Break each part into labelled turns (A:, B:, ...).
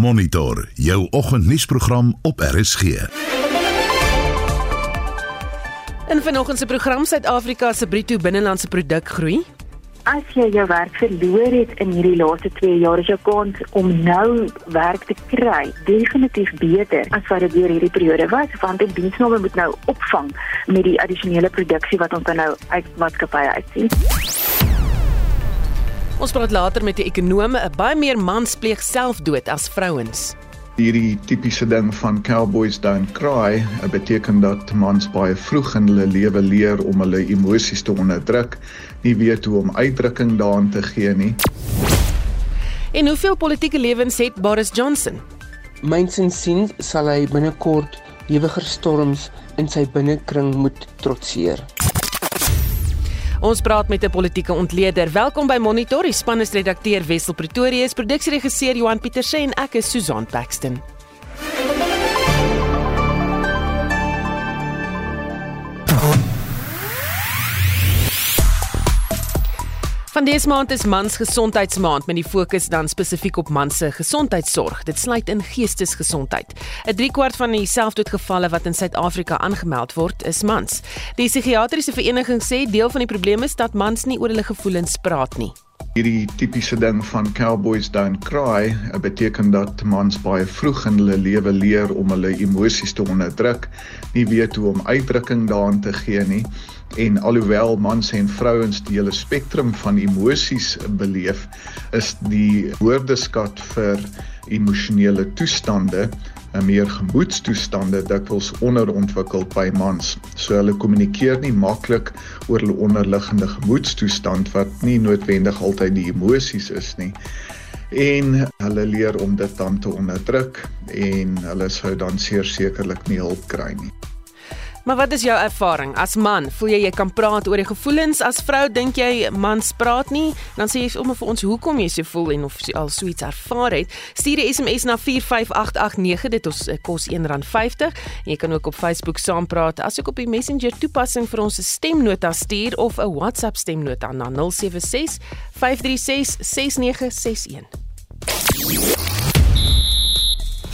A: Monitor jou oggendnuusprogram op RSG.
B: In vanoggend se program Suid-Afrika se bruto binnelandse produk groei.
C: As jy jou werk verloor het in hierdie laaste 2 jaar, is jou kans om nou werk te kry definitief beter as wat dit deur hierdie periode was, want die diensname moet nou opvang met die addisionele produksie wat ons dan nou uit maatskappye uitsien.
B: Ons praat later met die ekonome, baie meer mans pleeg selfdood as vrouens.
D: Hierdie tipiese ding van cowboys don't cry beteken dat mans baie vroeg in hulle lewe leer om hulle emosies te onderdruk, nie weet hoe om uitdrukking daaraan te gee nie.
B: En hoeveel politieke lewens het Boris Johnson?
E: Myns insien sal hy binnekort ewiger storms in sy binnekring moet trotseer.
B: Ons praat met 'n politieke ontleder. Welkom by Monitor. Die span is redakteur Wessel Pretorius, produksieregisseur Johan Pieterse en ek is Susan Paxton. Van dese maand is mans gesondheidsmaand met die fokus dan spesifiek op mans se gesondheidsorg. Dit sluit in geestesgesondheid. 'n 3 kwart van die selfdoodgevalle wat in Suid-Afrika aangemeld word, is mans. Die psigiatriese vereniging sê deel van die probleem is dat mans nie oor hulle gevoelens praat nie.
D: Hierdie tipiese ding van cowboys don't cry beteken dat mans baie vroeg in hulle lewe leer om hulle emosies te onderdruk, nie weet hoe om uitdrukking daaraan te gee nie en alhoewel mans en vrouens die hele spektrum van emosies beleef, is die woordeskat vir emosionele toestande en meer gemoedstoestande dikwels onderontwikkeld by mans. So hulle kommunikeer nie maklik oor hulle onderliggende gemoedstoestand wat nie noodwendig altyd die emosies is nie. En hulle leer om dit dan te onderdruk en hulle sou dan sekerlik nie hulp kry nie.
B: Maar wat is jou ervaring as man? Voel jy jy kan praat oor die gevoelens as vrou? Dink jy mans praat nie? Dan sê jy sommer vir ons hoekom jy so voel en of jy al so iets ervaar het. Stuur 'n SMS na 45889 dit ons eh, kos R1.50. Jy kan ook op Facebook saampraat asook op die Messenger toepassing vir ons stemnota stuur of 'n WhatsApp stemnota na 076 536 6961.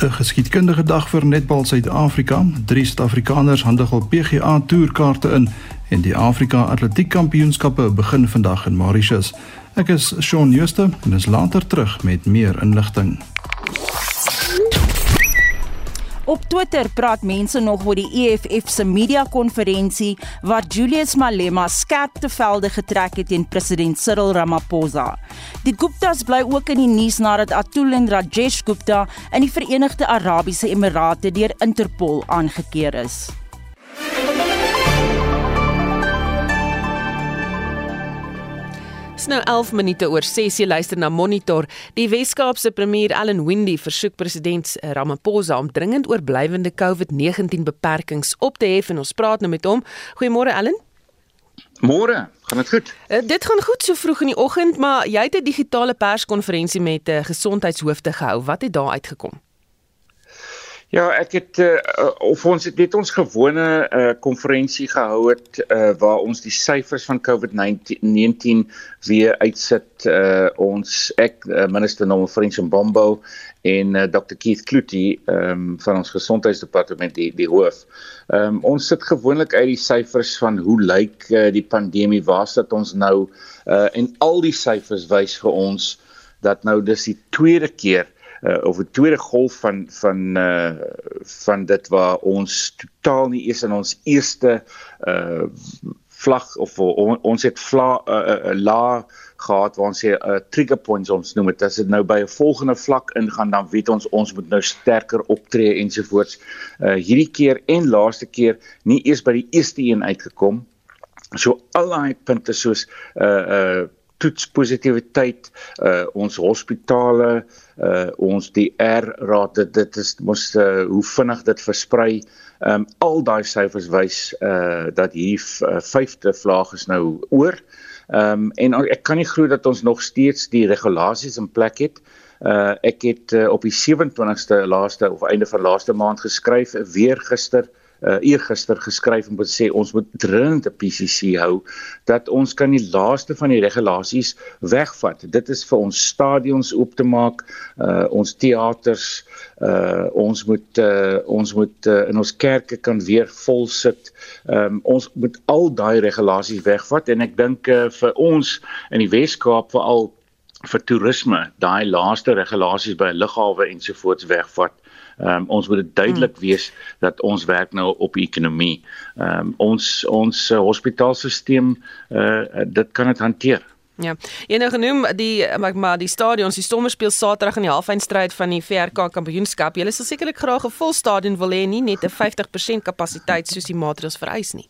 F: 'n geskiedkundige dag vir netbal Suid-Afrika. Drie Suid-Afrikaners handig op PGA toerkaarte in en die Afrika Atletiek Kampioenskappe begin vandag in Mauritius. Ek is Shaun Schuster en ons later terug met meer inligting.
G: Op Twitter praat mense nog oor die EFF se media-konferensie waar Julius Malema skerp te velde getrek het teen president Cyril Ramaphosa. Die Guptas bly ook in die nuus nadat Atul en Rajesh Gupta in die Verenigde Arabiese Emirate deur Interpol aangekeer is.
B: Dis nou 11 minute oor 6 jy luister na Monitor. Die Wes-Kaapse premier Allan Windey versoek president Ramaphosa om dringend oorblywende COVID-19 beperkings op te hef en ons praat nou met hom. Goeiemôre Allan.
H: Môre, gaan dit goed?
B: Uh, dit gaan goed so vroeg in die oggend, maar jy het 'n digitale perskonferensie met 'n uh, gesondheidshoofde gehou. Wat het daar uitgekom?
H: Ja, ek het uh, of ons het net ons gewone uh, konferensie gehou het uh, waar ons die syfers van COVID-19 weer uitsit. Uh, ons ek uh, minister Nomo Frans Mbombo en uh, Dr Keith Kluti um, van ons gesondheidsdepartement die die hoof. Um, ons sit gewoonlik uit die syfers van hoe lyk uh, die pandemie, waar sit ons nou uh, en al die syfers wys vir ons dat nou dis die tweede keer uh, of 'n tweede golf van van uh van dit waar ons totaal nie eens in ons eerste uh vlag of on, ons het vla uh, uh, la gehad waar ons sê uh, trigger points ons noem dit. As dit nou by 'n volgende vlak ingaan dan weet ons ons moet nou sterker optree ensovoorts. Uh, hierdie keer en laaste keer nie eers by die eerste een uitgekom. So al daai punte soos uh uh toetspositiwiteit uh ons hospitale uh ons die R raad dit dit is mos uh, hoe vinnig dit versprei. Um al daai syfers wys uh dat hier uh, vyfde vlaag is nou oor. Um en ek kan nie glo dat ons nog steeds die regulasies in plek het. Uh ek het uh, op die 27ste laaste of einde van laaste maand geskryf weer gister uh, eergister geskryf om te sê ons moet dringend 'n PCC hou dat ons kan die laaste van die regulasies wegvat. Dit is vir ons stadions oop te maak, uh, ons teaters, uh, ons moet uh, ons moet uh, in ons kerke kan weer vol sit. Um, ons moet al daai regulasies wegvat en ek dink uh, vir ons in die Wes-Kaap veral vir toerisme daai laaste regulasies by lughawe ensovoorts wegvat. Ehm um, ons moet dit duidelik hmm. wees dat ons werk nou op ekonomie. Ehm um, ons ons uh, hospitaalstelsel uh dit kan dit hanteer.
B: Ja. Jy nou genoem die maar maar die stadions, die Stormers speel Saterdag in die halfeindstryd van die VRK Kampioenskap. Julle sal sekerlik graag 'n vol stadion wil hê, nie net 'n 50% kapasiteit soos die maatreëls vereis nie.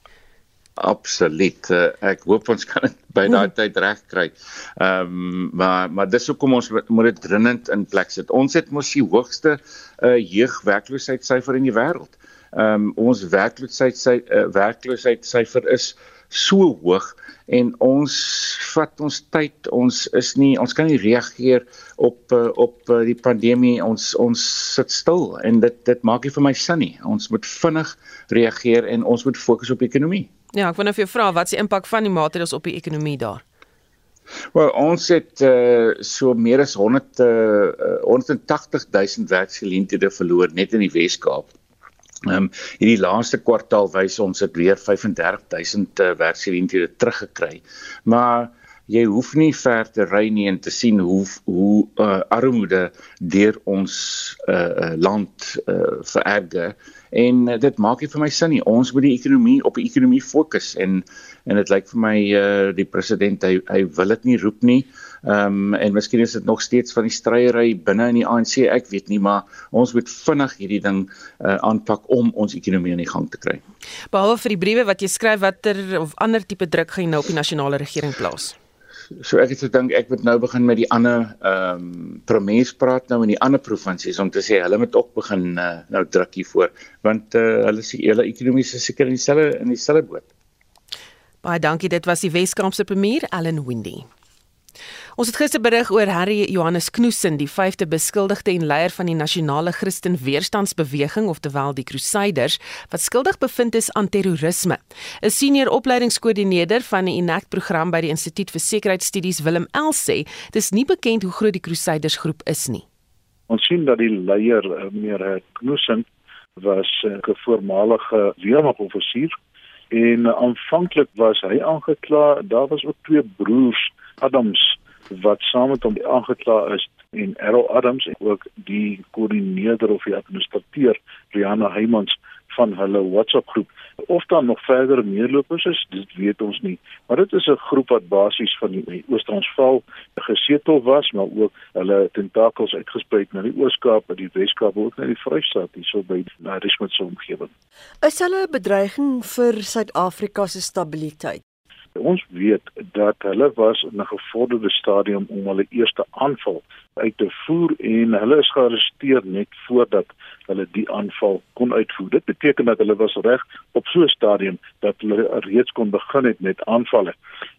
H: Absoluut. Uh, ek hoop ons kan dit by daai tyd regkry. Ehm um, maar maar dis hoekom ons moet dit drinnend in plek sit. Ons het mos die hoogste uh, jeugwerkloosheidsyfer in die wêreld. Ehm um, ons werkloosheidsyfer uh, werkloosheidsyfer is so hoog en ons vat ons tyd ons is nie ons kan nie reageer op uh, op uh, die pandemie ons ons sit stil en dit dit maak nie vir my sin nie ons moet vinnig reageer en ons moet fokus op ekonomie
B: Ja, ek wou net vir jou vra wat die impak van die maatreëls op die ekonomie daar?
H: Wel, ons het uh, so meer as 100 uh, 180 000 werksgeleenthede verloor net in die Wes-Kaap. Ehm um, hierdie laaste kwartaal wys ons het weer 35000 uh, werksgeleenthede teruggekry. Maar jy hoef nie ver te ry nie en te sien hoe hoe uh, armoede deur ons uh, land uh, vererger en uh, dit maak nie vir my sin nie. Ons moet die ekonomie op die ekonomie fokus en en dit lyk vir my uh, die president hy hy wil dit nie roep nie. Ehm um, en miskien is dit nog steeds van die stryery binne in die ANC, ek weet nie, maar ons moet vinnig hierdie ding uh, aanpak om ons ekonomie aan die gang te kry.
B: Behalwe vir die briewe wat jy skryf, watter of ander tipe druk gaan jy nou op die nasionale regering plaas?
H: So ek het gedink ek moet nou begin met die ander ehm um, promes praat nou in die ander provinsies om te sê hulle moet ook begin uh, nou druk hiervoor want uh, hulle sê hele ekonomiese seker in dieselfde in dieselfde boot.
B: Baie dankie dit was die Weskaapse premier Allan Windy. Ons het gister berig oor Harry Johannes Knoesen, die vyfde beskuldigde en leier van die Nasionale Christen Weerstandsbeweging, oftewel die Crusaders, wat skuldig bevind is aan terrorisme. 'n Senior opleidingskoördineerder van die Enact-program by die Instituut vir Sekuriteitsstudies, Willem El sê, dis nie bekend hoe groot die Crusaders groep is nie.
I: Ons sien dat die leier, eh, meneer Knoesen, was eh, 'n voormalige weermagoffisier en aanvanklik was hy aangekla, daar was ook twee broers Adams wat saam met hom aangekla is en Errol Adams en ook die koördineerder of die administrateur Rihanna Heymans van hulle WhatsApp groep. Of dan nog verder meerlopers is dit weet ons nie. Maar dit is 'n groep wat basies van die Oos-Transvaal gesetel was maar ook hulle tentakels uitgesprei na die Oos-Kaap en die Wes-Kaap ook na die Vrystaat hierso by na Richmond se omgewing.
J: Is hulle 'n bedreiging vir Suid-Afrika se stabiliteit
I: Ons weet dat hulle was in 'n gevorderde stadium om hulle eerste aanval uit te voer en hulle is gearresteer net voordat hulle die aanval kon uitvoer. Dit beteken dat hulle was reg op so 'n stadium dat hulle reeds kon begin het met aanvalle.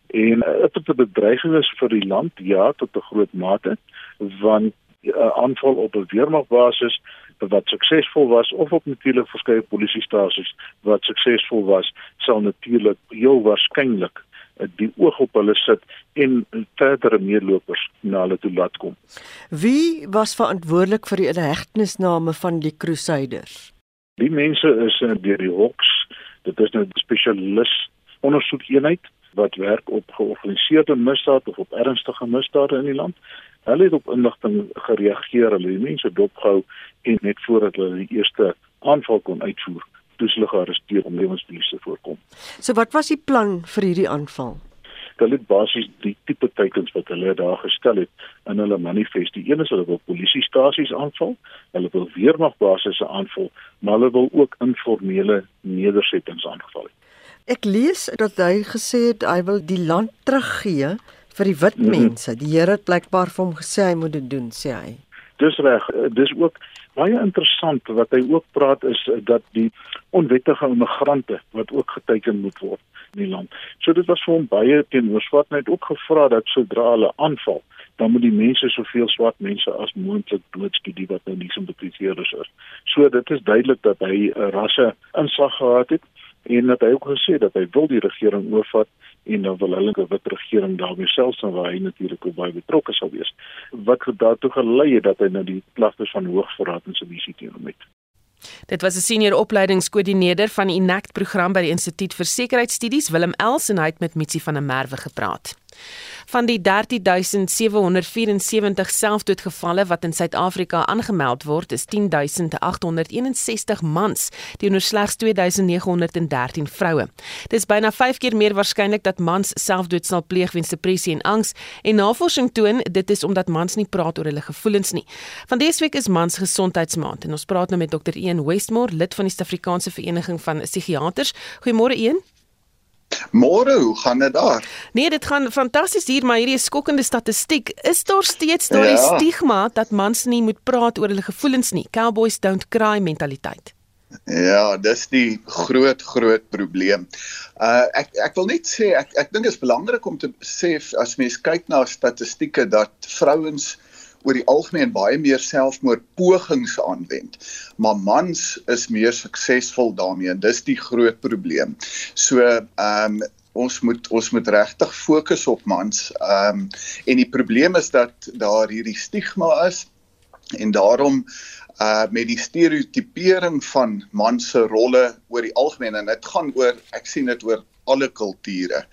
I: En dit het 'n bedreiging is vir die land ja tot 'n groot mate want 'n aanval op 'n weermagbasis wat suksesvol was of op natuurlik verskeie polisiestasies wat suksesvol was sal natuurlik heel waarskynlik die oog op hulle sit en verdere meelopers na hulle toe laat kom.
J: Wie was verantwoordelik vir die inhegtenisname van die Crusaders?
I: Die mense is eh, deur die Hoks, dit is 'n nou spesialis ondersoekeenheid wat werk op georganiseerde misdaad of op ernstige misdade in die land. Hulle het op inligting gereageer, hulle het mense dopgehou en net voordat hulle die eerste aanval kon uitvoer, toe hulle gearresteer om lewensverlies te voorkom.
J: So wat was die plan vir hierdie aanval?
I: Hulle het basies die tipe teikens wat hulle daar gestel het in hulle manifest. Die een is hulle wil polisiestasies aanval, hulle wil weermagbasisse aanval, maar hulle wil ook informele nedersettings aanval.
J: Ek lees dat hy gesê het hy wil die land teruggee vir die wit mhm. mense. Die Here het blykbaar vir hom gesê hy moet dit doen, sê hy.
I: Dis reg. Dis ook baie interessant wat hy ook praat is dat die onwettige immigrante wat ook geteken moet word in die land. So dit was vir hom baie teenoor swart net ook gevra dat sodra hulle aanval dan moet die mense soveel swart mense as moontlik doodskiet die wat nou nie simpatiseerders is. So dit is duidelik dat hy 'n rasse insig gehad het en dat hy ook gesê dat hy wil die regering oorvat en dan wil hulle 'n wit regering daarmee selfs dan waar hy natuurlik ook baie betrokke sal wees. Wat daartoe gelei het dat hy nou die klagtes van Hoogverraad en Sedisie teen hom het.
B: Dit was 'n senior opleidingskoördineerder van die Enact program by die Instituut vir Sekuriteitsstudies, Willem Els en hy het met Mitsi van der Merwe gepraat. Van die 13774 selfdoodgevalle wat in Suid-Afrika aangemeld word, is 10861 mans teenoor slegs 2913 vroue. Dit is byna 5 keer meer waarskynlik dat mans selfdood sal pleeg weens depressie en angs en navorsing toon dit is omdat mans nie praat oor hulle gevoelens nie. Van dese week is mans gesondheidsmaand en ons praat nou met Dr. Ian Westmore, lid van die Suid-Afrikaanse Vereniging van Psigiaters. Goeiemôre Ian.
K: Môre, hoe gaan dit daar?
B: Nee, dit gaan fantasties hier, maar hierdie is skokkende statistiek. Is daar steeds daai ja. stigma dat mans nie moet praat oor hulle gevoelens nie? Cowboys don't cry mentaliteit.
K: Ja, dis die groot groot probleem. Uh ek ek wil net sê ek ek dink dit is belangrik om te sê as mens kyk na statistieke dat vrouens oor die algemeen baie meer selfmoordpogings aanwend. Maar mans is meer suksesvol daarmee en dis die groot probleem. So ehm um, ons moet ons moet regtig fokus op mans. Ehm um, en die probleem is dat daar hierdie stigma is en daarom uh met die stereotipering van mans se rolle oor die algemeen en dit gaan oor ek sien dit oor alle kulture.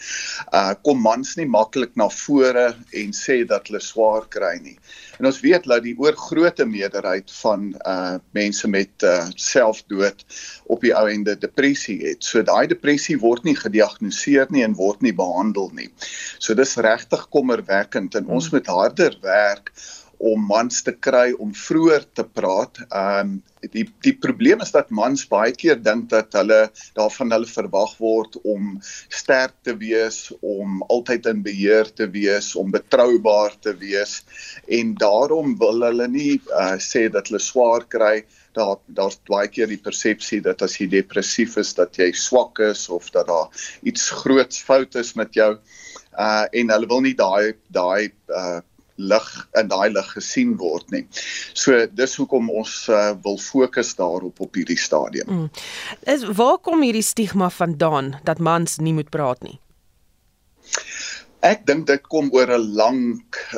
K: Uh kom mans nie maklik na vore en sê dat hulle swaar kry nie. En ons weet dat die oorgrootste meerderheid van uh mense met uh selfdood op die ou ende depressie het. So daai depressie word nie gediagnoseer nie en word nie behandel nie. So dis regtig kommerwekkend en ons hmm. moet harder werk om mans te kry om vroeër te praat. Ehm um, die die probleem is dat mans baie keer dink dat hulle daarvan hulle verwag word om sterk te wees, om altyd in beheer te wees, om betroubaar te wees. En daarom wil hulle nie uh, sê dat hulle swaar kry. Daar daar's baie keer die persepsie dat as jy depressief is dat jy swak is of dat daar iets groots fout is met jou. Uh en hulle wil nie daai daai uh lig in daai lig gesien word nie. So dis hoekom ons uh, wil fokus daarop op hierdie stadium. Mm.
B: Is waar kom hierdie stigma vandaan dat mans nie moet praat nie?
K: Ek dink dit kom oor 'n lang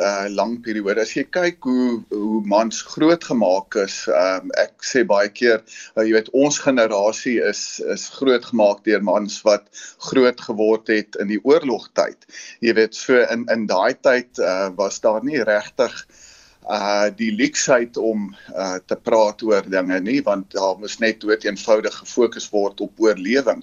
K: uh lang periode. As jy kyk hoe hoe mans grootgemaak is, um ek sê baie keer, uh, jy weet ons generasie is is grootgemaak deur mans wat groot geword het in die oorlogtyd. Jy weet so in in daai tyd uh was daar nie regtig uh die leksheid om uh te praat oor dinge nie want daar moet net dood eenvoudig gefokus word op oorlewing.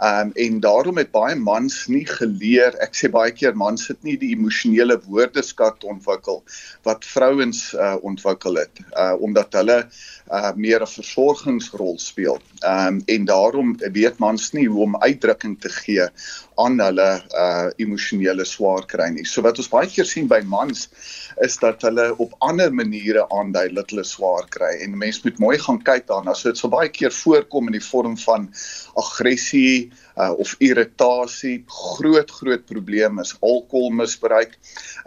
K: Um en daarom het baie mans nie geleer, ek sê baie keer mans het nie die emosionele woordeskat ontwikkel wat vrouens uh ontwikkel het uh omdat hulle uh meer 'n versorgingsrol speel. Um en daarom weet mans nie hoe om uitdrukking te gee aan hulle uh emosionele swaar kry nie. So wat ons baie keer sien by mans is dat hulle op ander maniere aandui dat hulle swaar kry en mense moet mooi gaan kyk daarna. So dit sal baie keer voorkom in die vorm van aggressie uh, of irritasie. Groot groot probleem is alkoholmisbruik.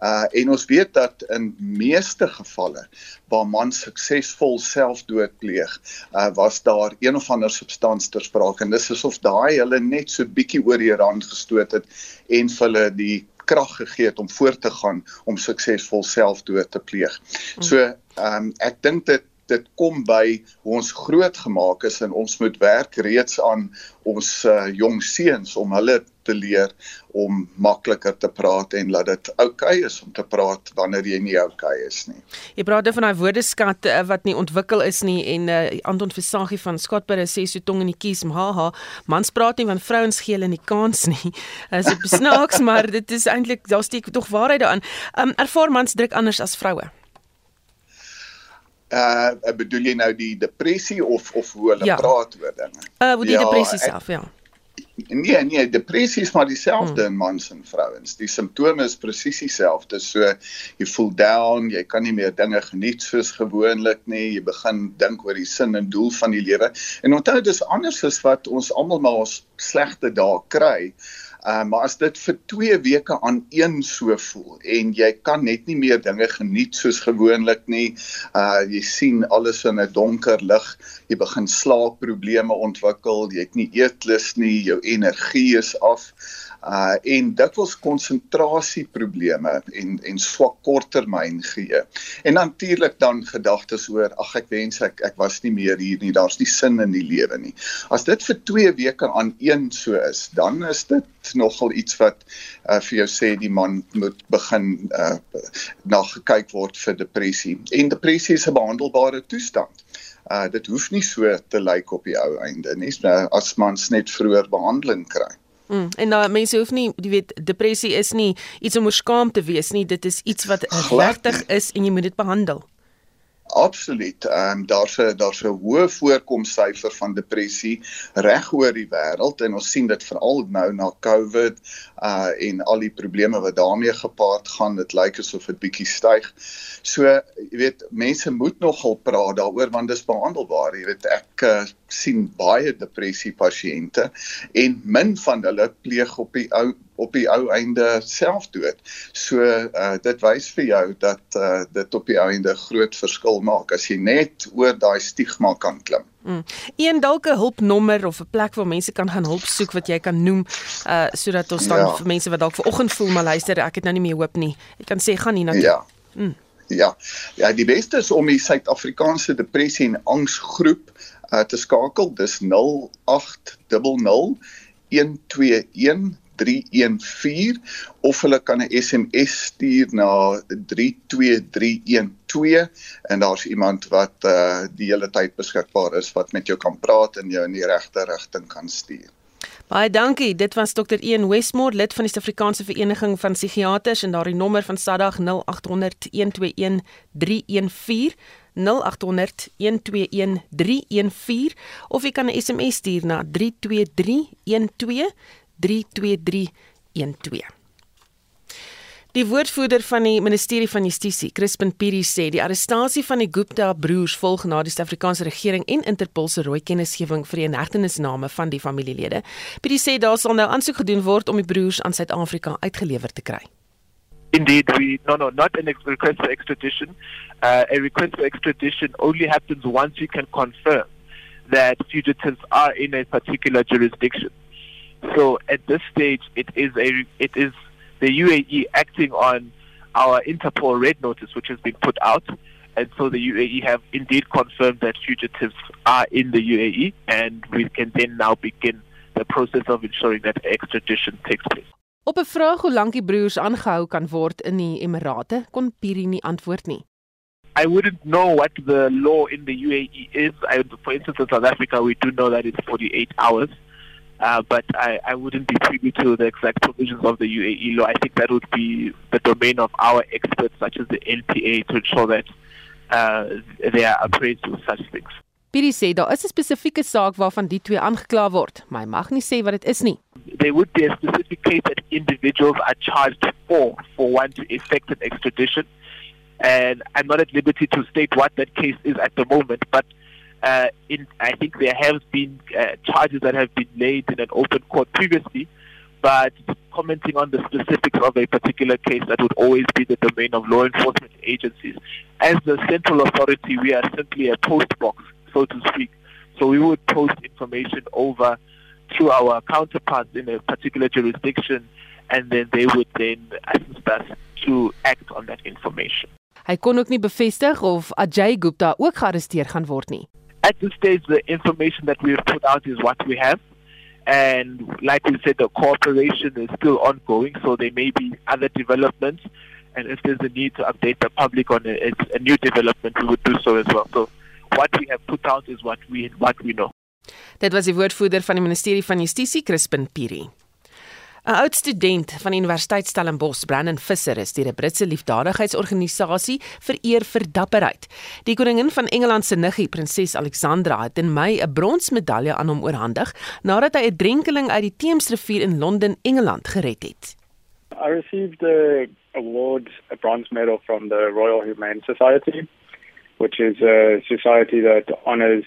K: Uh en ons weet dat in meeste gevalle waar mans suksesvol selfdood pleeg, uh was daar een of ander substansie ter sprake en dis asof daai hulle net so bietjie oor die rand gestoot het en vir hulle die krag gegee het om voort te gaan om suksesvol selfdood te pleeg. So, ehm um, ek dink dit dit kom by hoe ons groot gemaak is en ons moet werk reeds aan ons uh, jong seuns om hulle te leer om makliker te praat en laat dit oukei okay is om te praat wanneer jy nie oukei okay is nie.
B: Jy praat van daai woordeskat uh, wat nie ontwikkel is nie en uh, Anton Versagie van Skatbare sê so tong in die kies haha mans praat nie van vrouens gee hulle nie kans nie. Is dit snaaks maar dit is eintlik daar steek tog waarheid daarin. Um, ervaar mans druk anders as vroue
K: uh bedoel jy nou die depressie of of hoe hulle ja. praat oor dinge?
B: Uh die ja, depressie self, ja.
K: Nee, nee, depressie is maar dieselfde hmm. in mans en vrouens. Die simptome is presies dieselfde. So jy voel down, jy kan nie meer dinge geniet soos gewoonlik nie. Jy begin dink oor die sin en doel van die lewe. En onthou dis anders as wat ons almal maar ons slegte dae kry. Uh, maar as dit vir 2 weke aan een so voel en jy kan net nie meer dinge geniet soos gewoonlik nie. Uh jy sien alles in 'n donker lig. Jy begin slaapprobleme ontwikkel. Jy het nie eetlus nie. Jou energie is af uh en dikwels konsentrasieprobleme en en swak korttermyn geheue. En natuurlik dan gedagtes oor ag ek wens ek ek was nie meer hier nie. Daar's nie sin in die lewe nie. As dit vir 2 weke aan een so is, dan is dit nogal iets wat uh vir jou sê die man moet begin uh na gekyk word vir depressie. En depressie is 'n behandelbare toestand. Uh dit hoef nie so te lyk op die ou einde nie. As mans net vroeër behandeling kry.
B: Mm, en nou mense hoef nie, jy weet, depressie is nie iets om oor skaam te wees nie. Dit is iets wat regtig is en jy moet dit behandel.
K: Absoluut. Ehm um, daar's 'n daar's 'n hoë voorkomsyfer van depressie reg oor die wêreld en ons sien dit veral nou na COVID uh en al die probleme wat daarmee gepaard gaan. Dit lyk asof dit bietjie styg. So, jy weet, mense moet nogal praat daaroor want dit is behandelbaar. Jy weet, ek uh, sien baie depressie pasiënte en min van hulle pleeg op die ou op die ou einde selfdood. So uh dit wys vir jou dat uh dit op die ou einde groot verskil maak as jy net oor daai stigma kan klim.
B: Mm. Een dalk 'n hulpnommer of 'n plek waar mense kan gaan hulp soek wat jy kan noem uh sodat ons dan ja. vir mense wat dalk vanoggend voel maar luister ek het nou nie meer hoop nie. Ek kan sê gaan hier na toe.
K: Ja. Mm. Ja. Ja, die beste is om die Suid-Afrikaanse depressie en angsgroep uh te skakel. Dis 0800 121 314 of hulle kan 'n SMS stuur na 32312 en daar's iemand wat uh die hele tyd beskikbaar is wat met jou kan praat en jou in die regte rigting kan stuur.
B: Baie dankie. Dit was Dr. Ian Westmore, lid van die Suid-Afrikaanse Vereniging van Psigiaters en daardie nommer van Sadag 0800 121 314 0800 121 314 of jy kan 'n SMS stuur na 32312 32312. Die woordvoerder van die Ministerie van Justisie, Crispin Piri sê die arrestasie van die Gupta broers volg na die Suid-Afrikaanse regering en Interpol se rooi kennisgewing vir die inhegtenisname van die familielede. Piri sê daar sal nou aansoek gedoen word om die broers aan Suid-Afrika uitgelewer te kry.
L: Indeed, we no no not an request for extradition. Uh, a request for extradition only happens once you can confirm that fugitives are in a particular jurisdiction. So at this stage, it is a it is the UAE acting on our Interpol red notice, which has been put out, and so the UAE have indeed confirmed that fugitives are in the UAE, and we can then now begin the process of ensuring that extradition takes place.
B: Op 'n vraag hoe lank die broers aangehou kan word in die Emirate, kon Piri nie antwoord nie.
L: I wouldn't know what the law in the UAE is. I, for instance, in South Africa, we do know that it's 48 hours. Uh, but I, I wouldn't be privy to the exact provisions of the UAE law. I think that would be the domain of our experts, such as the NPA, to ensure that uh, they are appraised with such things.
B: Piri sê daar is 'n spesifieke saak waarvan die twee aangekla word, maar hy mag nie sê wat dit is nie.
L: There would be a specific case that individuals are charged for for one to effect an extradition and I'm not at liberty to state what that case is at the moment but uh, in, I think there have been uh, charges that have been laid in an open court previously, but commenting on the specifics of a particular case, that would always be the domain of law enforcement agencies. As the central authority, we are simply a post box, so to speak. So we would post information over to our counterparts in a particular jurisdiction, and then they would then assist us to act on that information.
B: Hy kon ook nie bevestig of Ajay Gupta ook gearresteer gaan word nie.
L: At this stage, the information that we have put out is what we have. And like we said, the cooperation is still ongoing, so there may be other developments. And if there's a need to update the public on a, a new development, we would do so as well. So what we have put out is what we what we know.
B: Dit was die woordvoerder van die Ministerie van Justisie, Crispin Piri. 'n Oud student van die Universiteit Stellenbosch, Brandon Visser, is deur 'n Britse liefdadigheidsorganisasie vereer vir dapperheid. Die koningin van Engeland se niggie, prinses Alexandra, het in Mei 'n bronsmedalje aan hom oorhandig nadat hy 'n drenkeling uit die Theemsrivier in Londen, Engeland, gered het.
M: I received the award, a bronze medal from the Royal Humane Society, which is a society that honors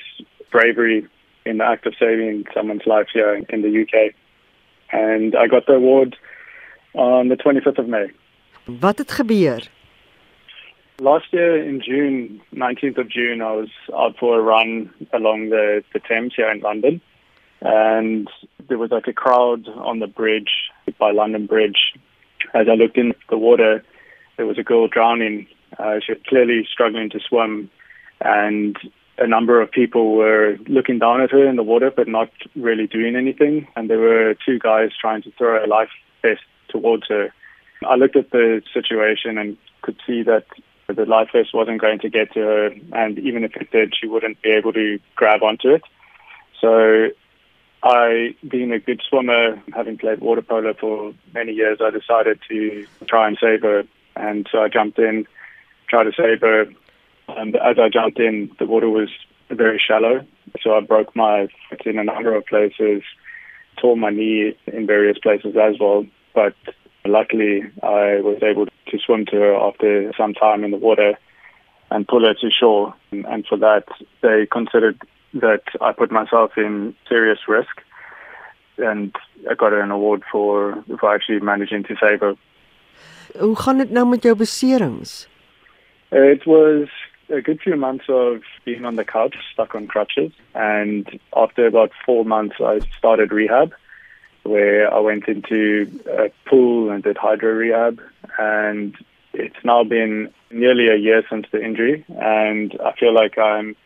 M: bravery in the act of saving someone's life here in the UK. and I got the award on the 25th of May.
J: Wat het gebeur?
M: Last year in June, 19th of June, I was out for a run along the, the Thames here in London. And there was like a crowd on the bridge by London Bridge. As I looked in the water, there was a girl drowning. Uh, she was clearly struggling to swim. And a number of people were looking down at her in the water, but not really doing anything. And there were two guys trying to throw a life vest towards her. I looked at the situation and could see that the life vest wasn't going to get to her, and even if it did, she wouldn't be able to grab onto it. So, I, being a good swimmer, having played water polo for many years, I decided to try and save her. And so I jumped in, tried to save her. And as I jumped in, the water was very shallow. So I broke my foot in a number of places, tore my knee in various places as well. But luckily, I was able to swim to her after some time in the water and pull her to shore. And for that, they considered that I put myself in serious risk. And I got an award for, for actually managing to save her.
J: Hoe gaan dit nou met jou?
M: It was a good few months of being on the couch, stuck on crutches. And after about four months, I started rehab, where I went into a pool and did hydro rehab. And it's now been nearly a year since the injury. And I feel like I'm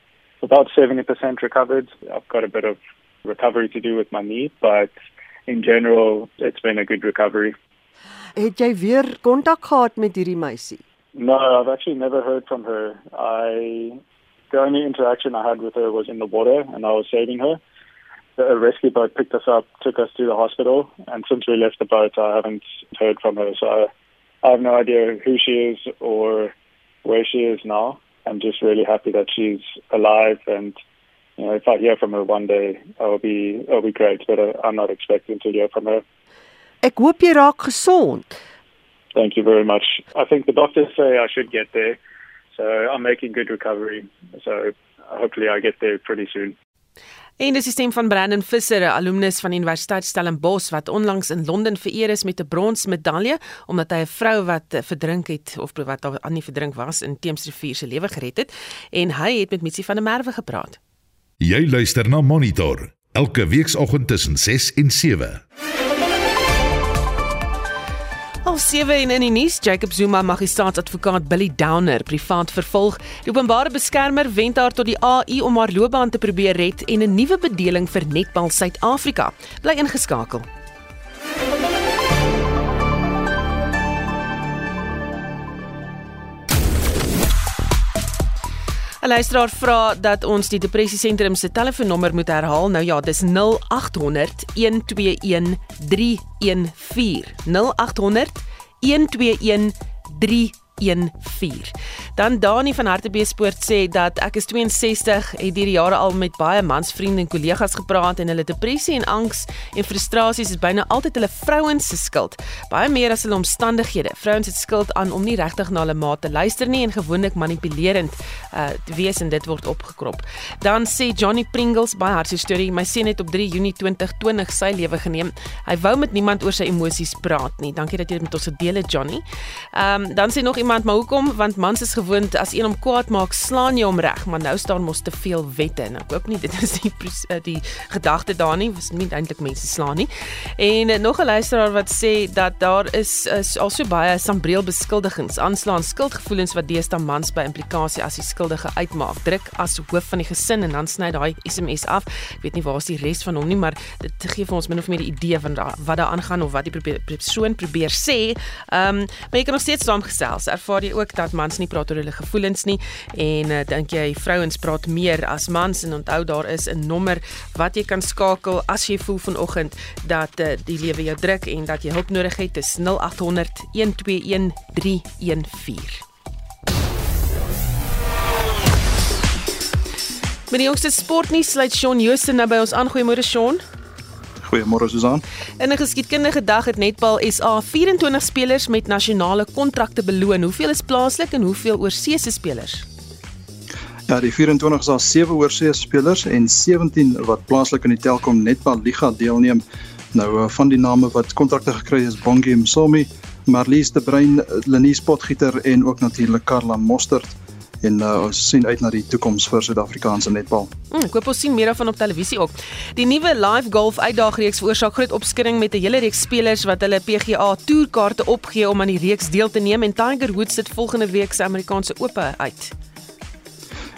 M: about 70% recovered. I've got a bit of recovery to do with my knee, but in general, it's been a good recovery.
J: Het jy weer kontak gehad met hierdie meisie?
M: No, I've actually never heard from her. I the only interaction I had with her was in the water, and I was saving her. A rescue boat picked us up, took us to the hospital, and since we left the boat, I haven't heard from her. So I, have no idea who she is or where she is now. I'm just really happy that she's alive, and you know, if I hear from her one day, it'll be it'll be great. But I, I'm not expecting to hear from her.
J: Ek hoop jy raak gesond.
M: Thank you very much. I think the doctors say I should get there. So I'm making good recovery. So hopefully I get there pretty soon.
B: En dis die stem van Brandon Visser, 'n alumnus van Universiteit Stellenbosch wat onlangs in Londen vereer is met 'n bronsmedalje omdat hy 'n vrou wat verdrink het of wat aan nie verdrink was in Theemsrivier se lewe gered het en hy het met Mitsi van der Merwe gepraat.
A: Jy luister na Monitor elke weekoggend tussen 6 en 7.
B: Al 7 en in die nuus, Jacob Zuma magistraatsadvokaat Billy Downer privaat vervolg. Die openbare beskermer wend haar tot die AI om haar loopbaan te probeer red en 'n nuwe bedeling vir Netbal Suid-Afrika. Bly ingeskakel. Hulle luisteraar vra dat ons die depressie sentrum se telefoonnommer moet herhaal. Nou ja, dis 0800 121 314. 0800 121 314. Dan Dani van Hartbeespoort sê dat ek is 62, het hierdie jare al met baie mansvriende en kollegas gepraat en hulle depressie en angs en frustrasies is byna altyd hulle vrouens se skuld. Baie meer as hulle omstandighede. Vrouens het skuld aan om nie regtig na hulle maat te luister nie en gewoonlik manipulerend uh wees en dit word opgekrop. Dan sê Johnny Pringles baie hartseer storie. My seun het op 3 Junie 2020 sy lewe geneem. Hy wou met niemand oor sy emosies praat nie. Dankie dat jy dit met ons gedeel het, Johnny. Ehm um, dan sê nog iemand, maar hoekom? Want mans is gewoond as een hom kwaad maak, slaan jy hom reg, maar nou staan mos te veel wette en ek hoop nie dit is die eh, die gedagte daar nie, was nie eintlik mense slaan nie. En uh, nog 'n luisteraar wat sê dat daar is, is al so baie sambreel beskuldigings, aanslaan, skuldgevoelens wat deesdae mans by implikasie as die skuldige uitmaak. Druk as hoof van die gesin en dan sny daai SMS af. Ek weet nie waar is die res van hom nie, maar dit gee vir ons min of meer 'n idee van da, wat daar aangaan of wat die persoon probeer sê. Ehm, um, maar jy kan nog steeds saamgesels. Ervaar jy ook dat mans nie praat oor hulle gevoelens nie en uh, dink jy vrouens praat meer as mans en onthou daar is 'n nommer wat jy kan skakel as jy voel vanoggend dat uh, die lewe jou druk en dat jy hulp nodig het dis 0800 121 314 Met die jongste sportnuus sluit Shaun Jooste nou by ons aan. Goeiemôre Shaun.
N: Goeiemôre Susan.
B: In 'n geskiedkundige dag het Netball SA 24 spelers met nasionale kontrakte beloon. Hoeveel is plaaslik en hoeveel oorseese spelers?
N: Ja, die 24 is daar 7 oorseese spelers en 17 wat plaaslik in die Telkom Netball Liga deelneem. Nou van die name wat kontrakte gekry is Bongie Msomi, Marlies de Bruin, Lenies Potgieter en ook natuurlik Karla Mostert en uh, ons sien uit na die toekoms vir Suid-Afrikaanse netbal.
B: Mm, ek hoop ons sien meer daarvan op televisie ook. Die nuwe Live Golf uitdagreeks veroorsaak groot opskudding met 'n hele reeks spelers wat hulle PGA toerkaarte opgee om aan die reeks deel te neem en Tiger Woods sit volgende week se Amerikaanse Ope uit.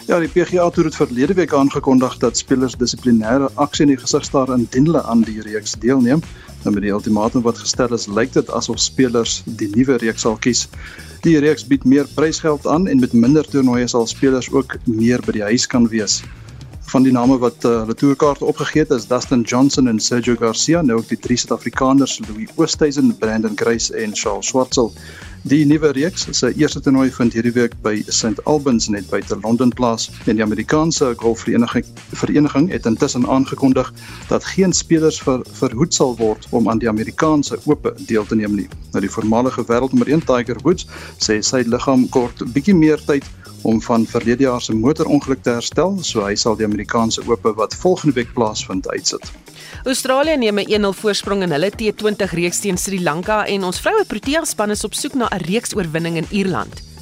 N: Ja, die PGA Tour het verlede week aangekondig dat spelers dissiplinêre aksie in die gesig staar indien hulle aan die reeks deelneem. Nou met die ultimatum wat gestel is, lyk dit asof spelers die nuwe reeks sal kies. Die reeks bied meer prysgeld aan en met minder toernooie sal spelers ook meer by die huis kan wees. Van die name wat uh, hulle toerkaarte opgegee het is Dustin Johnson en Sergio Garcia, nou ook die drie Suid-Afrikaners Louis Oosthuizen, Brandon Grace en Charles Schwartzel. Die nuwe reeks se eerste toernooi vind hierdie week by St Albans net buite Londen plaas en die Amerikaanse golfvereniging vereniging het intussen aangekondig dat geen spelers ver, verhoed sal word om aan die Amerikaanse Ope deel te neem nie. Nou die voormalige wêreldnommer 1 Tiger Woods sê sy liggaam kort bietjie meer tyd om van verlede jaar se motorongeluk te herstel, so hy sal die Amerikaanse Ope wat volgende week plaasvind uitsit.
B: Australië neem 'n 1-0 voorsprong in hulle T20 reeks teen Sri Lanka en ons vroue Protea span is op soek na 'n reeks oorwinning in Ierland.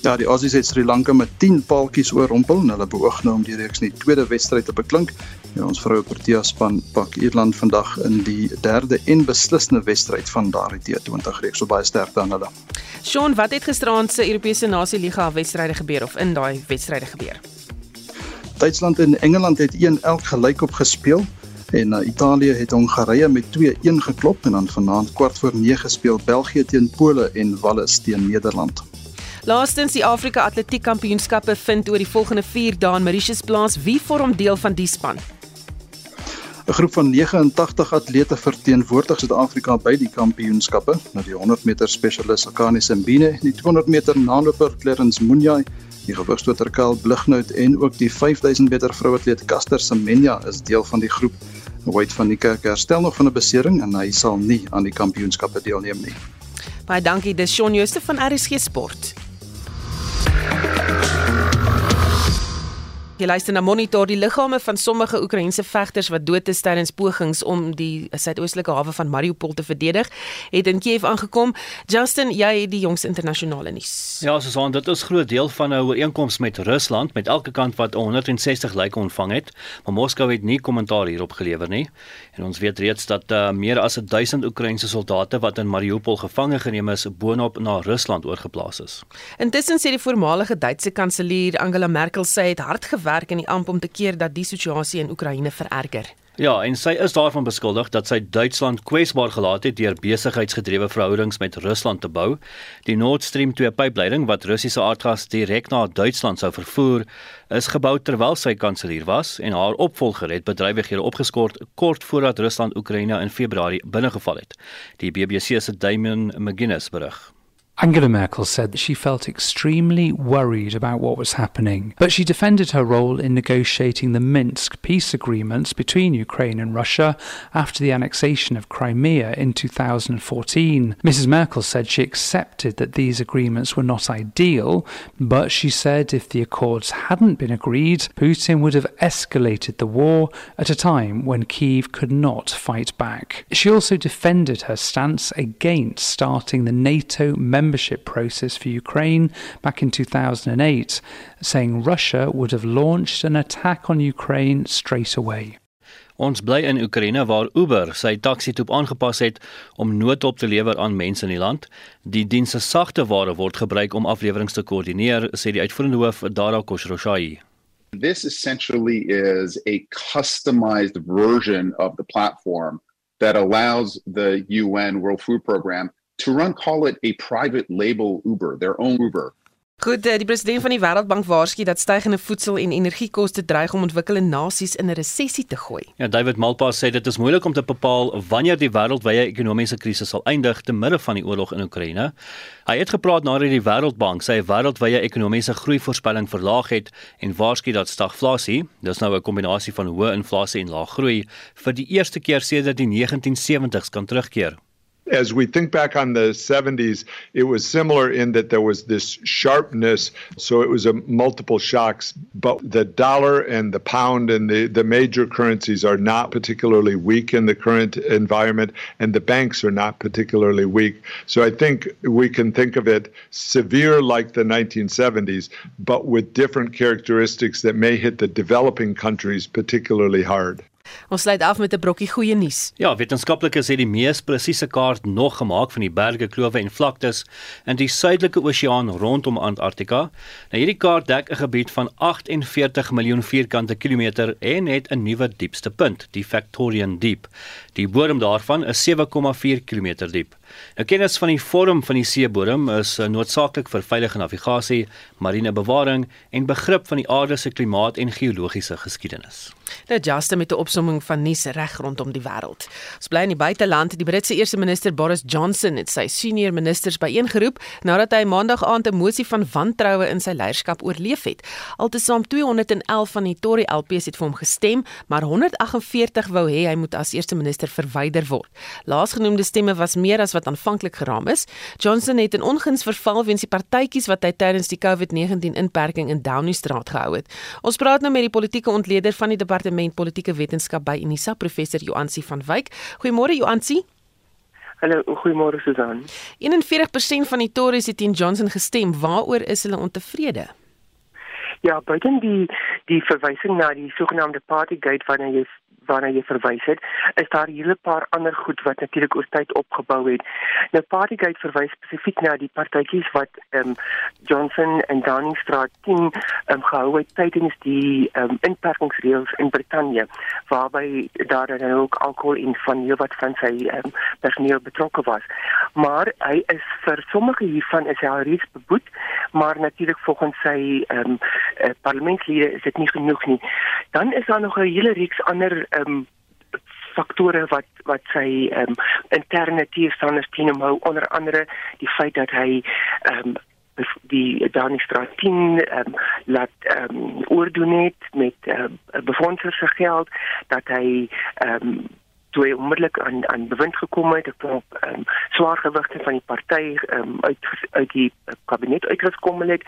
N: Ja, die Aussies het Sri Lanka met 10 paaltjies oorrompel en hulle beoog nou om die reeks in die tweede wedstryd te beklink. Ja, ons vroue Protea span pak Ierland vandag in die derde en beslissende wedstryd van daardie T20 reeks. So baie sterkte aan hulle.
B: Sean, wat het gisteraand se Europese Nasie Liga wedstryde gebeur of in daai wedstryde gebeur?
N: Duitsland en Engeland het 1-1 gelyk op gespeel en uh, Italië het Hongarye met 2-1 geklop en dan vanaand kwart voor 9 speel België teen Pole en Wales teen Nederland.
B: Laastens die Afrika Atletiek Kampioenskappe vind oor die volgende 4 dae in Mauritius plaas. Wie vorm deel van die span?
N: 'n Groep van 89 atlete verteenwoordig Suid-Afrika by die kampioenskappe. Nou die 100 meter spesialis Akani Simbine, die 200 meter naloper Clarence Munyai Die gewigstoter Karl Blighnout en ook die 5000 meter vrouatleet Caster Semenya is deel van die groep. White van die Kerk herstel nog van 'n besering en hy sal nie aan die kampioenskappe deelneem nie.
B: Baie dankie, dis Shaun Jooste van RSG Sport. Thank you. Jy luister na Monitor die liggame van sommige Oekraïense vegters wat dood is tydens pogings om die suidoostelike hawe van Mariupol te verdedig, het in Kiev aangekom. Justin, jy het die jongste internasionale nuus.
O: Ja, Susan, dit is groot deel van 'n ooreenkoms met Rusland met elke kant wat 160 lyke ontvang het, maar Moskou het nie kommentaar hierop gelewer nie. En ons weet reeds dat uh, meer as 1000 Oekraïense soldate wat in Mariupol gevange geneem is, boonop na Rusland oorgeplaas is.
B: Intussen sê die voormalige Duitse kanselier Angela Merkel sy het hard gewerk werk in die amp om te keer dat die situasie in Oekraïne vererger.
O: Ja, en sy is daarvan beskuldig dat sy Duitsland kwesbaar gelaat het deur besigheidsgedrewe verhoudings met Rusland te bou. Die Nord Stream 2 pypleiding wat Russiese aardgas direk na Duitsland sou vervoer, is gebou terwyl sy kanselier was en haar opvolger het bedrywighede opgeskort kort voordat Rusland Oekraïne in Februarie binnegeval het. Die BBC se Damien McGuinness berig.
P: Angela Merkel said that she felt extremely worried about what was happening, but she defended her role in negotiating the Minsk peace agreements between Ukraine and Russia after the annexation of Crimea in 2014. Mrs. Merkel said she accepted that these agreements were not ideal, but she said if the accords hadn't been agreed, Putin would have escalated the war at a time when Kiev could not fight back. She also defended her stance against starting the NATO membership membership process for Ukraine back in 2008, saying Russia would have launched an attack on Ukraine straight away.
O: Ons bly in Oekraïne waar Uber sy taksi-toep aangepas het om noodhulp te lewer aan mense in die land. Die diens se sagte ware word gebruik om afleweringe te koördineer, sê die uitvoerende hoof Dara Khosrowshahi.
Q: This essentially is a customized version of the platform that allows the UN World Food Program to run call it a private label Uber, their own Uber.
B: Goed, eh, die president van die Wêreldbank waarsku dat stygende voedsel- en energiekoste dreig om ontwikkelende nasies in 'n resessie te gooi.
O: Ja, David Malpass sê dit is moeilik om te bepaal wanneer die wêreldwye ekonomiese krisis sal eindig te midde van die oorlog in Oekraïne. Hy het gepraat nadat die Wêreldbank sy wêreldwye ekonomiese groeivoorspelling verlaag het en waarsku dat stagflasie, dis nou 'n kombinasie van hoë inflasie en lae groei, vir die eerste keer sedert die 1970s kan terugkeer.
R: As we think back on the 70s, it was similar in that there was this sharpness. So it was a multiple shocks, but the dollar and the pound and the, the major currencies are not particularly weak in the current environment, and the banks are not particularly weak. So I think we can think of it severe like the 1970s, but with different characteristics that may hit the developing countries particularly hard.
B: Ons sluit af met 'n brokkie goeie nuus.
O: Ja, wetenskaplikes het die mees presiese kaart nog gemaak van die berge, klowe en vlaktes in die suidelike oseaan rondom Antarktika. Nou hierdie kaart dek 'n gebied van 48 miljoen vierkante kilometer en het 'n nuwe diepste punt, die Victorian Deep. Die bodem daarvan is 7,4 km diep. Nou kennis van die vorm van die seebodem is uh, noodsaaklik vir veilige navigasie, marine bewaring en begrip van die aarde se klimaat en geologiese geskiedenis.
B: Dit jaste met 'n opsomming van nuus reg rondom die wêreld. Ons bly in die buiteland. Die Britse eerste minister Boris Johnson het sy senior ministers byeengeroep nadat hy maandag aand 'n mosie van wantroue in sy leierskap oorleef het. Altesaam 211 van die Tory LPs het vir hom gestem, maar 148 wou hê hy moet as eerste minister verwyder word. Laasgenoemde stemme was meer as wat aanvanklik geraam is. Johnson het in onguns verval weens die partytjies wat hy tydens die COVID-19 inperking in Downing Street gehou het. Ons praat nou met die politieke ontleder van die departement politieke wetenskap by Unisa, professor Joansi van Wyk. Goeiemôre Joansi.
S: Hallo, goeiemôre Susan.
B: 41% van die Tories het teen Johnson gestem. Waaroor is hulle ontevrede?
S: Ja, buiten die die verwysing na die sogenaamde Partygate waarna jy waarna jy verwys het, is daar hele paar ander goed wat natuurlik oor tyd opgebou het. Nou Partygate verwys spesifiek na die partytjies wat ehm um, Johnson en Downing Street 10 ehm um, gehou het tydens die ehm um, inperkingsreëls in Brittanje waarby daar dan ook alkohol in van heel wat van sy ehm um, personeel betrokke was. Maar hy is vir sommige hiervan is hy reeds beboet, maar natuurlik volgens sy ehm um, parlementslede is dit nie genoeg nie. Dan is daar nog 'n hele reeks ander ehm um, faktore wat wat sy ehm um, interne teestanders teen hom hou. Onder andere die feit dat hy ehm um, die Danistraat 10 ehm um, laat ehm um, oordoen het met uh, befondsers se geld dat hy ehm um, toe hy onmiddellik aan aan bewind gekom het, 'n klomp um, swaar gewigte van die party um, uit uit die kabinet uitgekom het.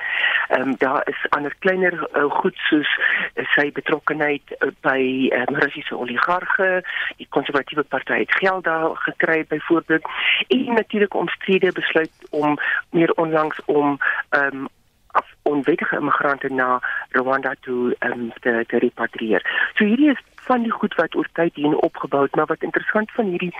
S: Ehm um, daar is ander kleiner uh, goed soos uh, sy betrokkeheid uh, by um, Russiese oligarge, die konservatiewe party het geld daar gekry byvoorbeeld en natuurlik omstrede besluit om meer onlangs om ehm um, af onwettige immigrante na Rwanda toe um, te, te repatrieer. So hierdie is van die goed wat oor tyd hier opgebou het, maar wat interessant van hierdie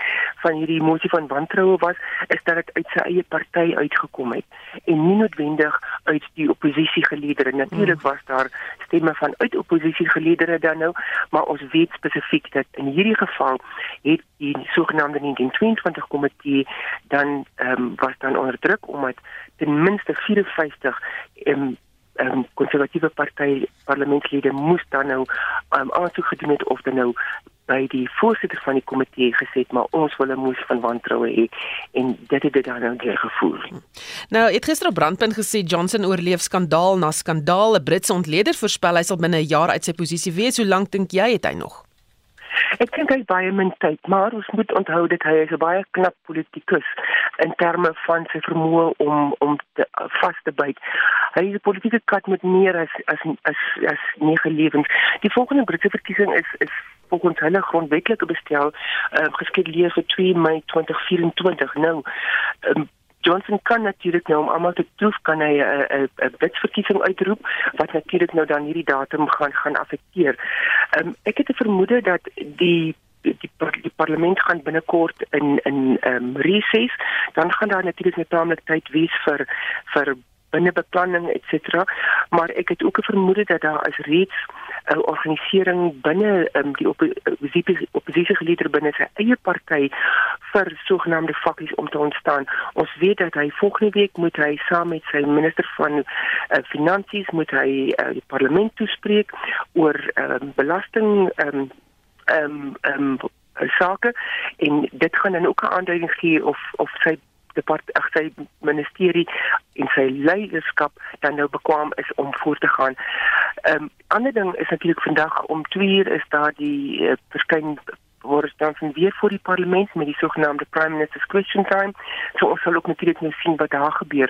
S: van hierdie emosie van wantroue was, is dat dit uit sy eie party uitgekom het en nie noodwendig uit die oppositiegeleedere. Natuurlik hmm. was daar stemme van uit oppositiegeleedere dan nou, maar ons weet spesifiek dat in hierdie geval het die sogenaamde 1922 komitee dan ehm um, was dan onder druk omdat ten minste 54 ehm um, um, konservatiewe party parlementslede moes dan nou um, aansoek gedoen het of dan nou by die voorsitter van die komitee gesê maar ons wil 'n moes van wantroue hê en dit het dit dan nou deur gevoer.
B: Nou, het gister op brandpunt gesê Johnson oorleef skandaal na skandaal. 'n Britse ontleder voorspel hy sal binne 'n jaar uit sy posisie wees. Hoe lank dink jy het hy nog?
S: Ek dink hy baie min tyd, maar ons moet onthou dat hy 'n baie knap politikus in terme van sy vermoë om om te vas te byt. Hy is 'n politieke kat met meer as as as as nege lewens. Die volgende Britse verkiesing is is volgens hulle grondwetlike bestel uh, geskeduleer vir 2 Mei 2024. Nou um, Johnson kan natuurlik nou om almal te troef kan hy 'n 'n 'n wetsverkiesing uitroep wat natuurlik nou dan hierdie datum gaan gaan affekteer. Um, ek het 'n vermoede dat die die die, die parlement gaan binnekort in in ehm um, reses dan gaan daar natuurlik net taamlik tyd wees vir vir binnebeplanning cetera maar ek het ook 'n vermoede dat daar is reeds 'n uh, organisering binne um, die oppositie oppositiegeleerde binne sy eie party vir sogenaamde vakkies om te ontstaan. Ons weet dat hy volgende week moet hy saam met sy minister van uh, finansies moet hy uh, die parlement toespreek oor um, belasting ehm um, ehm um, um, sake en dit gaan dan ook 'n aanduiding gee of of sy depart ag sy ministerie en sy leierskap dan nou bekwam is om voort te gaan. Ehm um, ander ding is natuurlik vandag om 2 uur is daar die uh, verskyn Boris Johnson weer voor die parlement met die sogenaamde Prime Minister's Question Time. So ons sal ook natuurlik nou sien wat daar gebeur.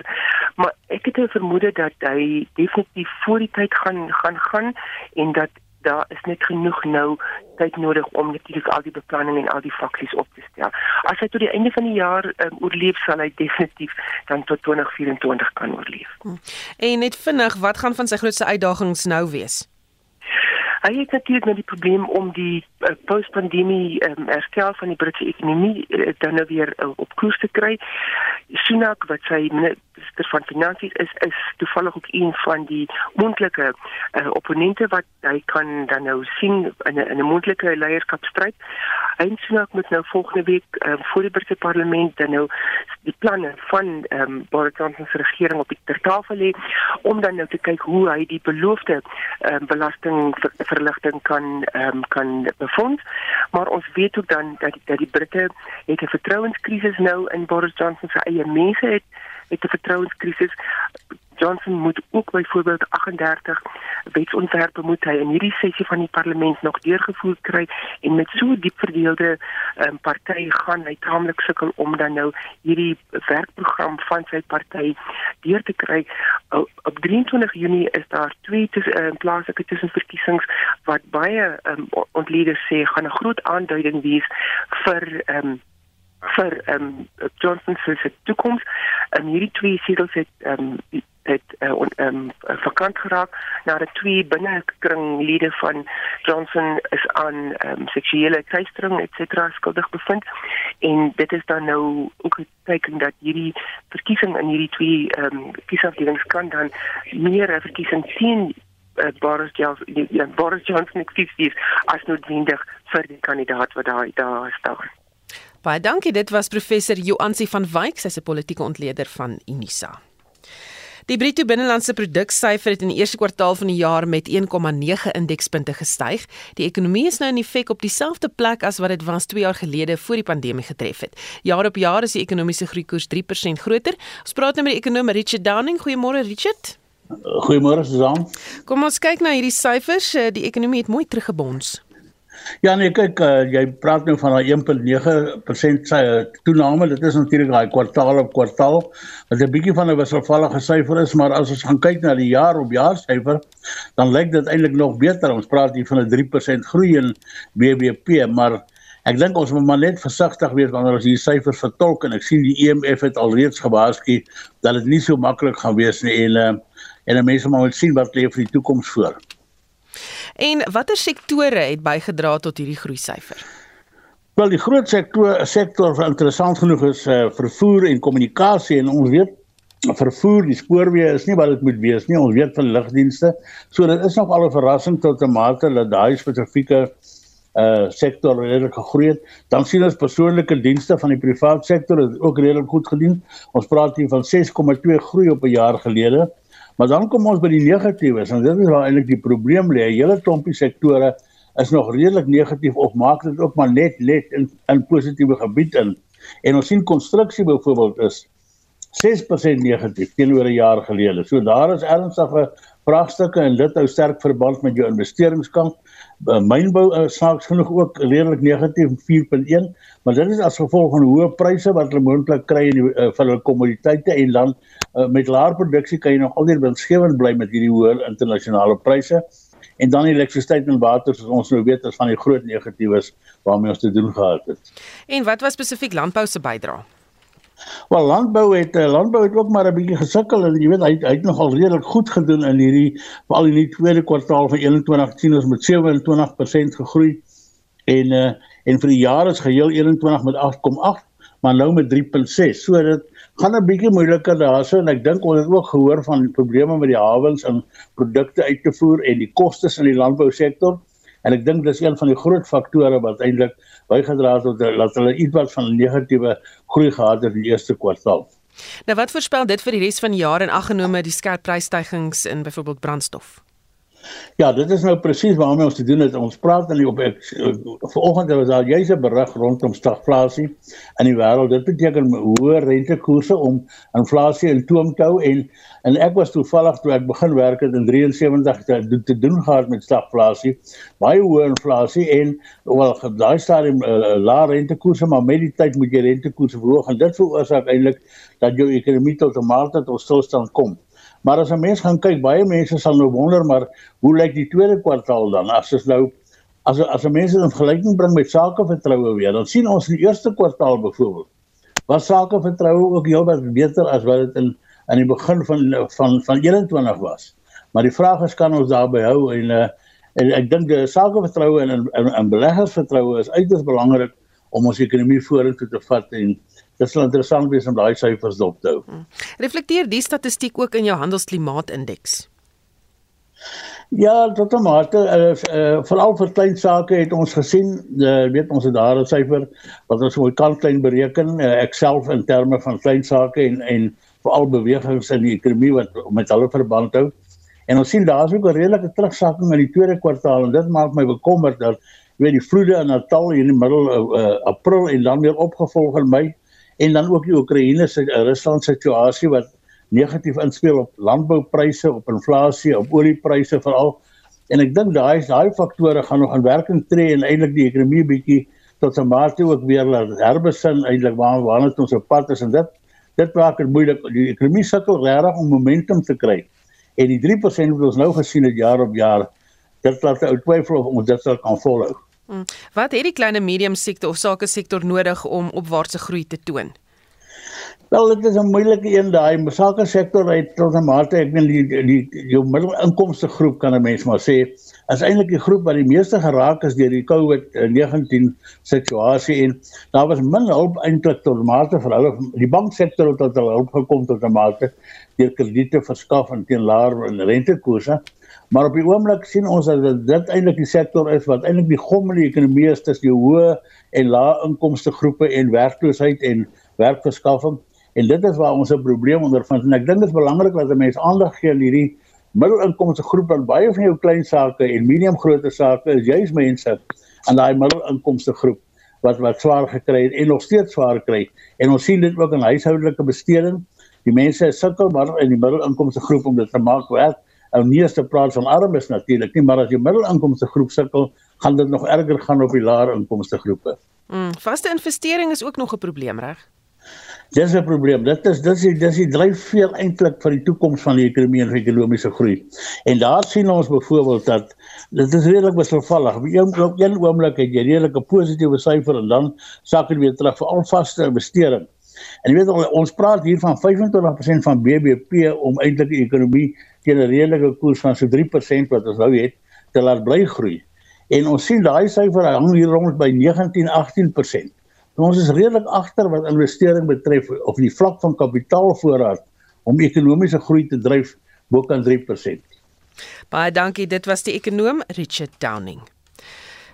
S: Maar ek het 'n vermoede dat hy definitief voor die tyd gaan gaan gaan en dat daar is net genoeg nou tyd nodig om natuurlik al die beplanning en al die faksies op te stel. As hy tot die einde van die jaar um, oorleef, sal hy definitief dan tot 2024 kan oorleef.
B: Hm. En net vinnig, wat gaan van sy grootste uitdagings nou wees?
S: Hy het natuurlik met die probleem om die uh, post-pandemie um, herstel van die Britse ekonomie uh, dan nou weer uh, op koers te kry. Sunak wat sy minister van finansies is is toevallig ook een van die mondelike uh, opponente wat hy kan dan nou sien in 'n in 'n mondelike leierskapstryd. Hy en Sunak moet nou volgende week uh, voor die Britse parlement dan nou die planne van um, Boris Johnson se regering op die tafel lê om dan nou te kyk hoe hy die beloofde um, belasting ver, verligting kan um, kan befonds maar ons weet ook dan dat dat die Britte het 'n vertrouenskrisis nou in Boris Johnson se eie mense het het 'n vertrouenskrisis Johnson moet ook byvoorbeeld 38 wetsontwerpe moet hy in hierdie sessie van die parlement nog deurgevoer kry en met so diep verdeelde um, partye gaan hy taamlik sukkel om dan nou hierdie werkprogram van sy party deur te kry. O, op 23 Junie is daar twee tuss, uh, plaaslike tussenverkiesings wat baie um, ontleeders sê gaan 'n groot aanduiding wees vir um, vir ehm um, Johnson se toekoms en hierdie twee setels het ehm um, het ehm uh, um, vakant geraak nadat twee binnekringlede van Johnson is aan ehm um, seksuele teistering et cetera skuldig bevind en dit is dan nou ook geteken dat hierdie verkiesing in hierdie twee ehm um, kiesafdelings kan dan meer 'n verkiesing sien uh, Boris Johnson Boris Johnson ekskuus as noodwendig vir die kandidaat wat daar daar staan.
B: Baie dankie. Dit was professor Joansi van Wyk, sy's 'n politieke ontleder van Unisa. Die bruto binnelandse produksyfer het in die eerste kwartaal van die jaar met 1,9 indekspunte gestyg. Die ekonomie is nou in effek op dieselfde plek as wat dit was 2 jaar gelede voor die pandemie getref het. Jaar op jaar is die ekonomiese groeikoers 3% groter. Ons praat nou met die ekonom Richard Downing. Goeiemôre Richard.
T: Goeiemôre Susan.
B: Kom ons kyk na hierdie syfers. Die ekonomie het mooi teruggebons.
T: Ja nee kyk uh, jy praat nou van daai 1.9% sy toename dit is natuurlik daai kwartaal op kwartaal wat 'n bietjie van 'n wisselvallige syfer is maar as ons gaan kyk na die jaar op jaar syfer dan lyk dit eintlik nog beter ons praat hier van 'n 3% groei in BBP maar ek dink ons moet maar net versigtig wees wanneer ons hierdie syfers vertolk en ek sien die IMF e het alreeds gewaarsku dat dit nie so maklik gaan wees nie en uh, en mense moet sien wat lê vir die toekoms voor.
B: En watter sektore het bygedra tot hierdie groei syfer?
T: Wel die groot sektor sektor wat interessant genoeg is uh, vervoer en kommunikasie. En ons weet vervoer die spoorweë is nie wat dit moet wees nie. Ons weet van lugdienste so dit is nog al 'n verrassing tot 'n mate dat daai spesifieke uh sektor redelik gegroei het. Dan sien ons persoonlike dienste van die privaat sektor het ook redelik goed gedoen ons praat hier van 6,2 groei op 'n jaar gelede Maar dan kom ons by die negatiewes en dit is waar eintlik die probleem lê. Hele klompie sektore is nog redelik negatief of maak dit ook maar net net in in positiewe gebied in. En ons sien konstruksie byvoorbeeld is 6% negatief teenoor 'n jaar gelede. So daar is ernstige vraagstukke en dit hou sterk verband met jou investeringskant. Uh, mynbou uh, saaks genoeg ook redelik negatief 4.1, maar dit is as gevolg van hoë pryse wat hulle moontlik kry in die, uh, vir hulle kommoditeite en dan uh, met laer produksie kan jy nog altyd winsgewend bly met hierdie hoë internasionale pryse. En dan elektrisiteit en water soos ons nou weet is van die groot negatiewes waarmee ons te doen gehad het.
B: En wat was spesifiek landbou se bydrae?
T: Wel landbou het uh, landbou het ook maar 'n bietjie gesukkel en jy weet hy hy het nogal redelik goed gedoen in hierdie veral in die tweede kwartaal van 21 sien ons met 27% gegroei en uh, en vir die jaar is geheel 21 met 8,8 maar nou met 3.6 so dit gaan 'n bietjie moeiliker daarso en ek dink ons het ook gehoor van probleme met die hawens en produkte uit te voer en die kostes in die landbousektor en ek dink dis een van die groot faktore wat eintlik bygedra het tot dat hulle ietwat van negatiewe groei gehad het in die eerste kwartaal.
B: Nou wat voorspel dit vir die res van die jaar en aggenome die skerp prysstygings in byvoorbeeld brandstof?
T: Ja, dit is nou presies waarmee ons te doen het. Ons praat dan op ek vanoggend was daar jy's 'n berig rondom stagflasie in die wêreld. Dit beteken hoë rentekoerse om inflasie in toom te hou en en ek was toevallig toe ek begin werk het in 73 te, te doen gehad met stagflasie. Baie hoë inflasie en wel daai stadium uh, lae rentekoerse, maar met die tyd moet jy rentekoerse verhoog en dit veroorsaak eintlik dat jou ekonomie tot 'n mate tot stilstand kom. Maar as 'n mens gaan kyk, baie mense sal nou wonder maar hoe lyk die tweede kwartaal dan? As ons nou as as 'n mens dit in vergelyking bring met sakevertroue weer, dan sien ons in die eerste kwartaal byvoorbeeld was sakevertroue ook heelwat beter as wat dit in aan die begin van van van 21 was. Maar die vraag is kan ons daarby hou en uh, en ek dink die sakevertroue en en, en beleggersvertroue is uiters belangrik om ons ekonomie vorentoe te vat en dit sal interessant wees om daai syfers dop te hou. Hmm.
B: Reflekteer die statistiek ook in jou handelsklimaatindeks?
T: Ja, tot 'n mate uh, uh, veral vir klein sake het ons gesien, uh, weet ons het daar 'n syfer wat ons moet kan klein bereken, uh, ek self in terme van klein sake en en veral bewegings in die ekonomie wat met hulle verband hou. En ons sien daar's ook 'n redelike terugsakking in die tweede kwartaal en dit maak my bekommerd dat weet die vloede in Natal in die middel uh, April en dan weer opgevolg in Mei en dan ook die Oekraïne se uh, Rusland situasie wat negatief inspel op landboupryse, op inflasie, op oliepryse veral. En ek dink daai daai faktore gaan nog in werking tree en eintlik die ekonomie bietjie tot 'n mate ook weer herbesin eintlik waar waar ons op pad is en dit dit maak dit moeilik die ekonomie sukkel regtig om momentum te kry. En die 3% wat ons nou gesien het jaar op jaar, dit laat ou twyfel of ons dit sal kan volhou.
B: Hmm. Wat het die klein en medium sektor of sake sektor nodig om opwaartse groei te toon?
T: Wel dit is 'n moeilike een daai sake sektor het tot 'n mate ek wil die die jou middelinkomste groep kan 'n mens maar sê is eintlik die groep wat die meeste geraak is deur die COVID-19 situasie en daar was min hulp eintlik tot mate vir hulle die banksektor het tot hulle hulp gekom tot 'n mate deur krediete verskaf en teen laer rentekoerse Maar op die oomblik sien ons dat dit eintlik die sektor is wat eintlik die gommende ekonomie is tussen die hoë en lae inkomste groepe en werkloosheid en werkverskaffing. En dit is waar ons 'n probleem ondervind. En ek dink dit is belangrik dat 'n mens aandag gee aan hierdie middelinkomste groep want baie van jou klein sake en medium grootte sake is juis mense aan daai middelinkomste groep wat wat swaar gekry het en nog steeds swaar kry. En ons sien dit ook in huishoudelike besteding. Die mense sukkel maar in die middelinkomste groep om dit te maak werk ou nie eens te praat van armes natuurlik nie, maar as jy middelinkomste groep sukkel, gaan dit nog erger gaan op die lae inkomste groepe.
B: Mm, vaste investering is ook nog 'n probleem, reg?
T: Dis 'n probleem. Dit is dis die dis die dryfveer eintlik vir die toekoms van die ekonomie en ekonomiese groei. En daar sien ons byvoorbeeld dat dit is redelik wisselvallig. Op een op een oomblik het jy redelik 'n positiewe syfer en dan sak dit weer terug vir al vaste investering. En jy weet ons praat hier van 25% van BBP om eintlik die ekonomie teen 'n redelike koers van so 3% wat ons nou het te laat bly groei. En ons sien daai syfer hang hier rond by 19-18%. Ons is redelik agter wat investering betref of die vlak van kapitaalvoorraad om ekonomiese groei te dryf bo kan 3%.
B: Baie dankie, dit was die ekonom Richard Downing.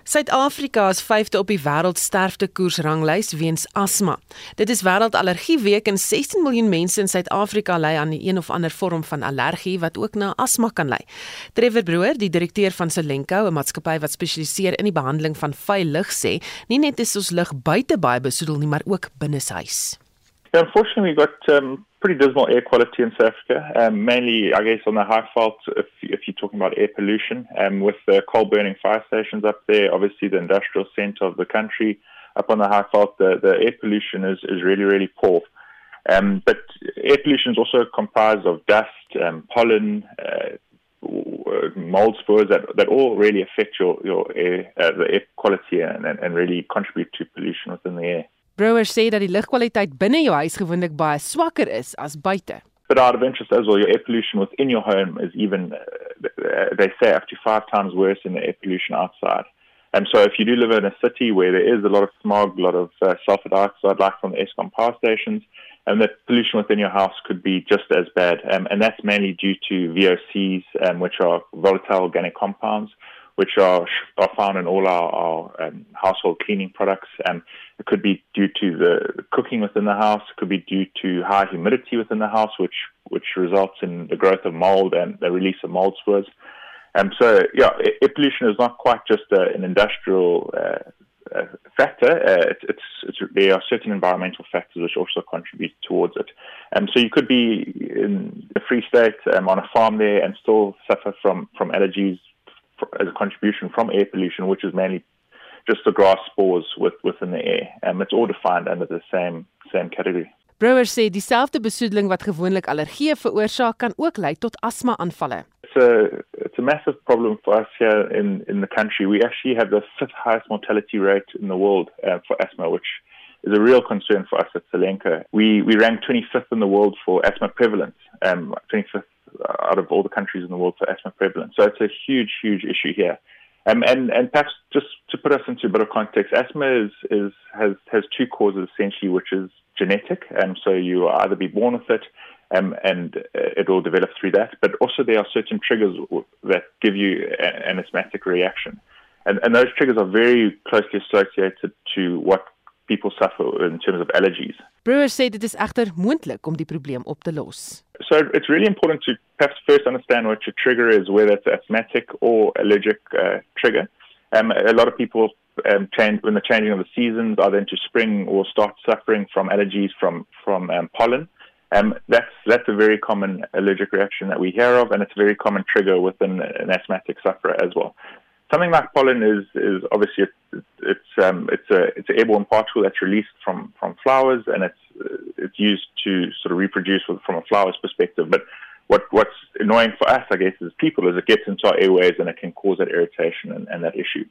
B: Suid-Afrika is vyfde op die wêreldsterftekoersranglys weens asma. Dit is wêreldallergieweek en 16 miljoen mense in Suid-Afrika ly aan 'n of ander vorm van allergie wat ook na asma kan lei. Trevor Broer, die direkteur van Selenko, 'n maatskappy wat spesialiseer in die behandeling van vuil lug, sê, nie net is ons lug buite baie besoedel nie, maar ook binne huis.
U: Yeah, unfortunately, we've got um, pretty dismal air quality in South Africa, um, mainly, I guess, on the high fault if, if you're talking about air pollution. Um, with the coal burning fire stations up there, obviously the industrial centre of the country, up on the high fault, the, the air pollution is, is really, really poor. Um, but air pollution is also comprised of dust, um, pollen, uh, mold spores that, that all really affect your, your air, uh, the air quality and, and really contribute to pollution within the air.
B: Brouwer sê dat die lugkwaliteit binne jou huis gewoonlik baie swakker is as buite.
U: But out of interest as well, your air pollution within your home is even, uh, they say, up to five times worse than the air pollution outside. And so if you do live in a city where there is a lot of smog, a lot of uh, sulfur dioxide, like from the ESCOM power stations, and the pollution within your house could be just as bad. Um, and that's mainly due to VOCs, um, which are volatile organic compounds, which are, are found in all our, our um, household cleaning products. And it could be due to the cooking within the house. It could be due to high humidity within the house, which which results in the growth of mold and the release of mold spores. Um, so, yeah, air pollution is not quite just uh, an industrial uh, uh, factor. Uh, it's, it's, it's, there are certain environmental factors which also contribute towards it. Um, so you could be in the Free State um, on a farm there and still suffer from, from allergies as a contribution from air pollution, which is mainly just the grass spores with, within the air. Um, it's all defined under the same, same category.
B: Brewer sê dieselfde besoedeling wat gewoonlik allergieë veroorsaak kan ook lei tot asma-aanvalle.
U: It's a it's a massive problem for us here in in the country. We actually have the fifth highest mortality rate in the world uh, for asthma, which is a real concern for us at Selenka. We we rank 25th in the world for asthma prevalence, um, 25th out of all the countries in the world for asthma prevalence. So it's a huge, huge issue here. Um, and and perhaps just to put us into a bit of context, asthma is is has has two causes essentially, which is genetic, and um, so you either be born with it, um, and uh, it will develop through that. But also there are certain triggers that give you an asthmatic reaction, and and those triggers are very closely associated to what people suffer in terms of allergies.
B: Brewer sê dit is egter moontlik om die probleem op te.
U: So it's really important to perhaps first understand what your trigger is, whether it's asthmatic or allergic uh, trigger. Um, a lot of people um, change when the changing of the seasons are then to spring or start suffering from allergies from from um, pollen. Um, that's that's a very common allergic reaction that we hear of, and it's a very common trigger within an asthmatic sufferer as well. Something like pollen is is obviously it's it's, um, it's a it's an airborne particle that's released from from flowers and it's it's used to sort of reproduce from a flower's perspective. But what what's annoying for us, I guess, as people, is it gets into our airways and it can cause that irritation and, and that issue.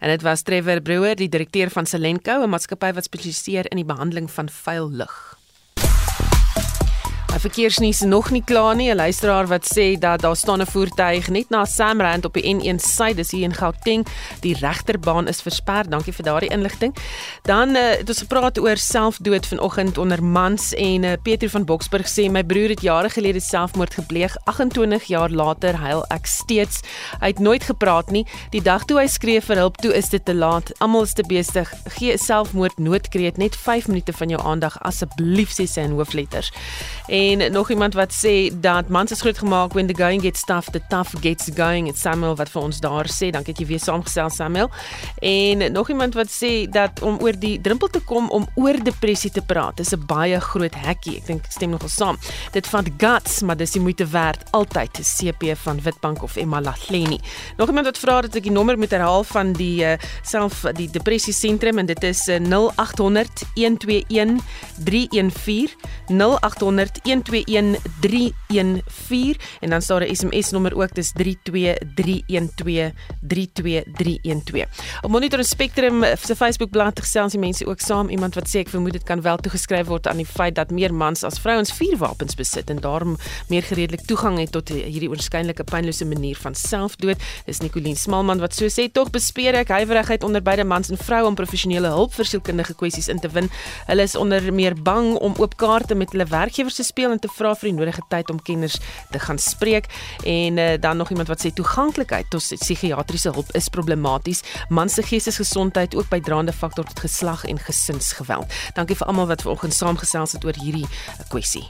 B: En dit was Trevor Brewer, die direkteur van Selenco, 'n maatskappy wat spesialiseer in die behandeling van vuil lug. Verkeersnuus nog nie klaar nie. 'n Luisteraar wat sê dat daar staan 'n voertuig net na Samrand op die N1 suid, dis hier in Gauteng. Die regterbaan is versper. Dankie vir daardie inligting. Dan uh, het ons gepraat oor selfdood vanoggend onder mans en uh, Pieter van Boksburg sê my broer het jare gelede selfmoord gepleeg. 28 jaar later huil ek steeds. Hy het nooit gepraat nie. Die dag toe hy skree vir hulp, toe is dit te laat. Almal is te besig. Gee selfmoord noodkreet net 5 minute van jou aandag asseblief sê sy in hoofletters. En En nog iemand wat sê dat mans is groot gemaak when the going gets tough, the tough gets going. It's Samuel wat vir ons daar sê. Dankie dat jy weer saamgestel Samuel. En nog iemand wat sê dat om oor die drempel te kom om oor depressie te praat, is 'n baie groot hekkie. Ek dink ek stem nogal saam. Dit vat guts, maar dis die moeite werd altyd. CP van Witbank of Emma Lahleni. Nog iemand wat vra dat ek die nommer moet herhaal van die uh, self die depressie sentrum en dit is uh, 0800 121 314 0800 121314 en dan staan 'n SMS nommer ook dis 32312 32312. Op Monitor Spectrum se Facebookblad gesels die mense ook saam iemand wat sê ek vermoed dit kan wel toegeskryf word aan die feit dat meer mans as vrouens vuurwapens besit en daarom meer gereedelik toegang het tot hierdie oorskynlike pynlose manier van selfdood. Dis Nicoline Smalman wat so sê tog bespeer ek huiwerigheid onder beide mans en vroue om professionele hulp vir sielkundige kwessies in te win. Hulle is onder meer bang om oop kaarte met hulle werkgewers te speel en te vra vir die nodige tyd om kenners te gaan spreek en uh, dan nog iemand wat sê toeganklikheid tot psigiatriese hulp is problematies. Man se geestesgesondheid ook bydraende faktor tot geslag en gesinsgeweld. Dankie vir almal wat vanoggend saamgesels het oor hierdie uh, kwessie.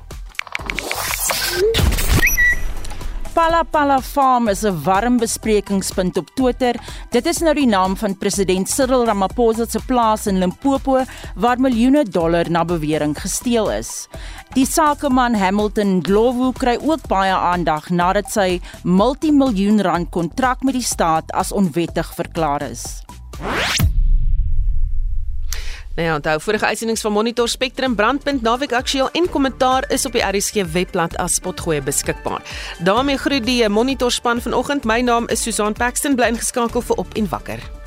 G: Pala Pala Farm is 'n warm besprekingspunt op Twitter. Dit is nou die naam van president Cyril Ramaphosa se plaas in Limpopo waar miljoene dollar na bewering gesteel is. Die sakeman Hamilton Glowu kry ook baie aandag nadat sy multimiljoen rand kontrak met die staat as onwettig verklaar is.
B: Nou ja, onthou vorige uitsendings van Monitor Spectrum brandpunt naweek aktueel en kommentaar is op die RSG webblad as potgoeie beskikbaar. daarmee groet die Monitor span vanoggend. My naam is Susan Paxton bly ingeskakel vir op en wakker.